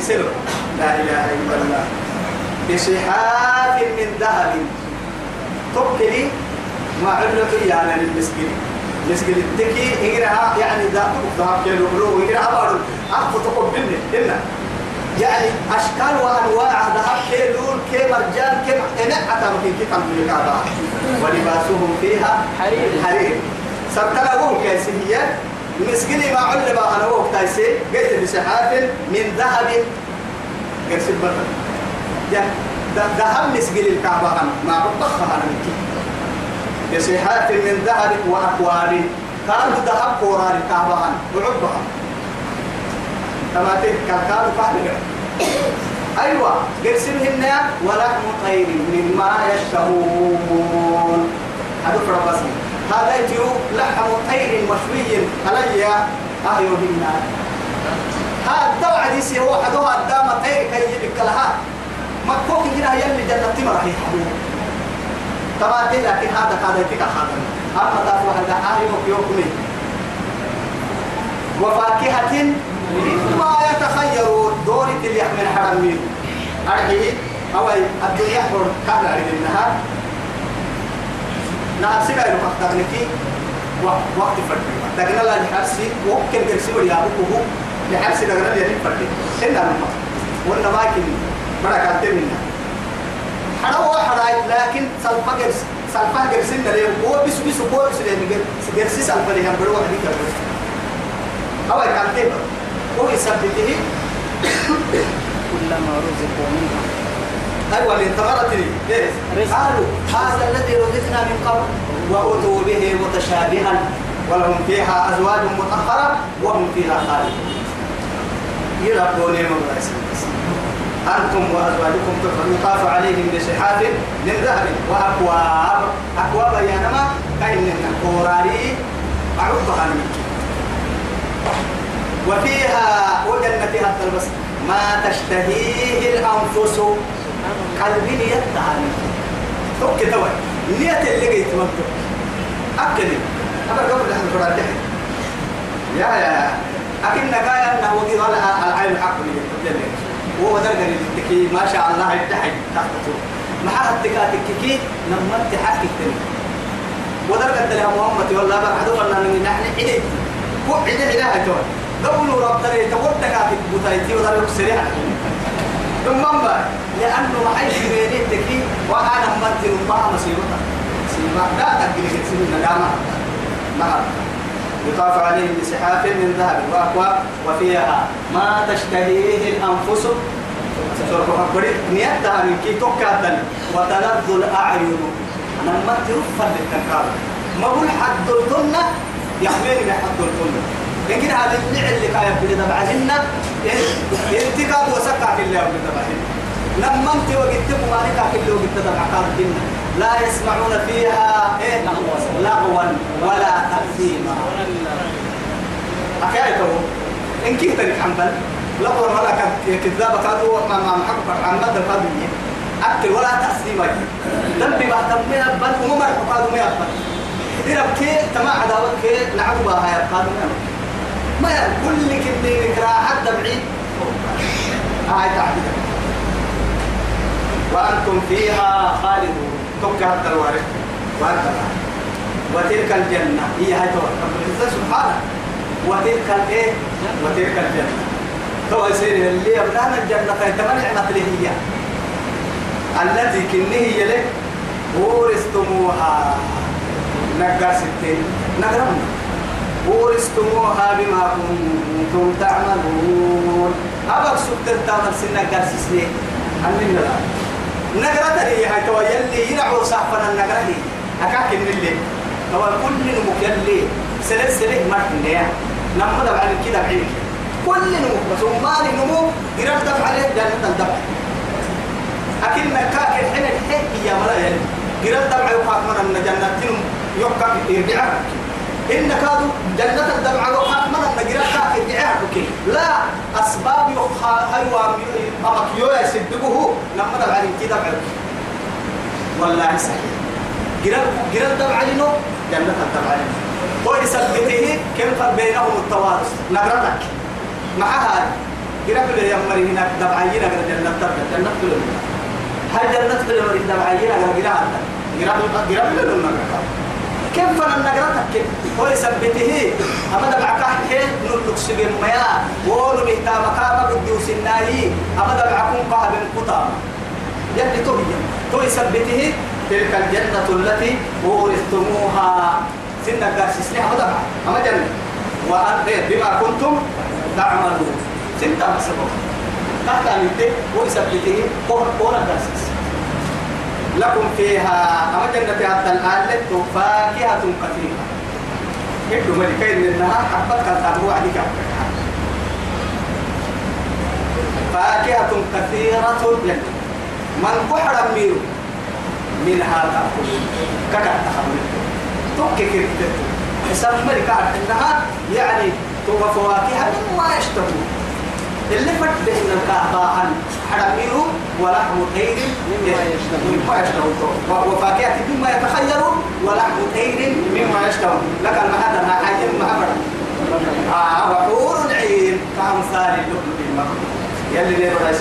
سلو لا إله إلا الله. بصحاف من ذهب. تبكلي ما علق يعني للمسكين. مسكين التكي إجرها يعني ذا ذهب كيلو بلو إجرها بارو أخذ تقبلني. هنا يعني أشكال وأنواع ذهب كيلون كي مرجان كي إنك أتمكن كي تملك هذا ولباسهم فيها حرير. حرير. سبتنا وهم كيسية. مسكيني ما علم أنا وقت تايسي. قلت بسحاف من ذهب. البطل يعني ذهب مسكين الكعبة ما بطخها أنا منك بسحاف من ذهب وأكواب كانوا ذهب قرار الكعبة وعبها. تماتين كالكالو فهد أيوة. قرسمهن ولحم طير مما يشتهون. هذا فربسي هذا لحم طير مشوي علي. أهيوهن هذا الدوع دي سي هو حدوها الدام طير كي يجيب لها. مكوك هنا يلي جنة هي حبوب تماتين لكن هذا هذا يتك هذا أما تفوح هذا أهيوك يوكمي وفاكهة مما يتخيرون. دورة اللي يحمل حرمين. أرحي أو الدنيا حر. كان أريد النهار نهار سيبا يلو فاختارنكي وقت فرد لكن الله لحرسي وكل قرسي ولي أبوكه لحرسي لغنا لي فرد سنة نما وأنا باكن بركة تمنا حروا حراي لكن سلفا قرس سلفا قرسي نريم هو بس بس هو بس لأن قرسي سلفا لهم بروا حديث القرس. أو كان تبر هو يثبته كلما رزقوا منها. أيوة من ثمرة. قالوا هذا الذي رزقنا من قبل وأتوا به متشابها ولهم فيها أزواج مطهرة وهم فيها خالدون. يربون يوم أنتم وأزواجكم يطاف عليهم بصحاف من ذهب وأكواب. أكواب يا نما كأننا قراري أعرفها منك. وفيها وجنة حتى البس ما تشتهيه الأنفس قلبي يتعاني توك توي نية اللي جيت مكتوب أكد. أنا قبل نحن فراد يا يا أكن نقايا أنه وقي ولا العين الحق اللي هو درجة اللي ما شاء الله يتحي تحته مع التكاتك لما تحكي تاني ودرجة لها محمد والله بعد أن نحن عيد. هو عيد إله توي دولوا ربنا يتوقع في بوتايتي. ودرجة سريعة ثم لأنه ما عايش بيني تكي وأنا مدر الله مصيبتها سيما لا تقل سنين ندامة نعم يطاف عليهم بسحاف من ذهب وأكواب وفيها ما تشتهيه الأنفس. من وتلذ الأعين. أنا ما ترفع للتنكار ما قول حد الظن يحملني حد الظن لكن هذا النعل اللي كان يبدي تبعهن انتقاد وسكع في الله يبدي تبعهن لما انت وقت مالك كل وقت تبع الجنة لا يسمعون فيها إيه؟ لغوا ولا تأثيما. أكايته إن كنت حنبل لغوا ولا كذابة كادوا ما ما محقق عن مدى كادوا أكل ولا تأثيما. ذنبي بعد ما بل ومر كادوا ما يقبل إذا كي تما عداوة كي نعبوا هاي كادوا ما كل كني نكرا حتى بعيد. هاي تعبير وأنتم فيها خالدون. حتى الوارث وأنت وتلك الجنة. هي هاي رب العزة سبحانه. وتلك الإيه وتلك الجنة. تو يصير اللي أبنانا الجنة فيتمنع هي. التي كنه هي لك. ورثتموها. نقر ستين. نقرأنا ورثتموها بما كنتم تعملون. أبغى سكت تعمل سنة سنين أننا لا نقرة هي هاي تو يلي ينعو صاحبنا النقرة هي أكاك اللي. تو كل نمك يلي سلك سلك مرحنا نما دبع كده بعيد. كل نمك بس ما نمو. قرر دفع عليه جنة الدفع. أكن كاك الحين الحين يا ملا يلي قرر دفع يوقع من الجنة تنم يوقع يرجع إن كادوا جنة الدمع وقع من النجرة كاك يرجع لا أسباب يوقع هيوا أمك يويا يصدقه لما دفع كده دفع والله صحيح. قرر قرر دفع لنو؟ جنة الدمع ويثبته كم بينهم التوارث؟ نقرتك مع هذا له يا مري هناك دبعينا قد جنة تبع جنة له هاي جنة مري دبعينا قد قرا قرب قرب له النقرة كيف فن النقرة كيف هو يثبته. أما دبعك حين نلقى سجن ميا ولو مهتام كابا بديوس الناهي أما دبعكم قهب قطام يلي تهي. تو يثبته. تلك الجنة التي ورثتموها سنة قاسي سنة أما دبع أما جنة وأن بما كنتم تعملون. سنة مسبوك تحت أمته ويثبته قهر قهر قاسي لكم فيها أما جنة حتى الآن فاكهة كثيرة. إبن ملكين منها حبت كان تابعوا عليك. فاكهة كثيرة يعني من بحر ميرو منها تأكلون كذا تحمل توكي كيف حساب ملكة إنها يعني تو فواكه مما يشتهون اللي فتح من الكعبة عن حرميرو ولحم طير مما يشتهون. وفاكهة مما يتخيرون ولحم طير مما يشتهون. لك المحادة مع حاجة محمد. آه وحور عين. كأمثال اللؤلؤ المكنون يلي ليه بدا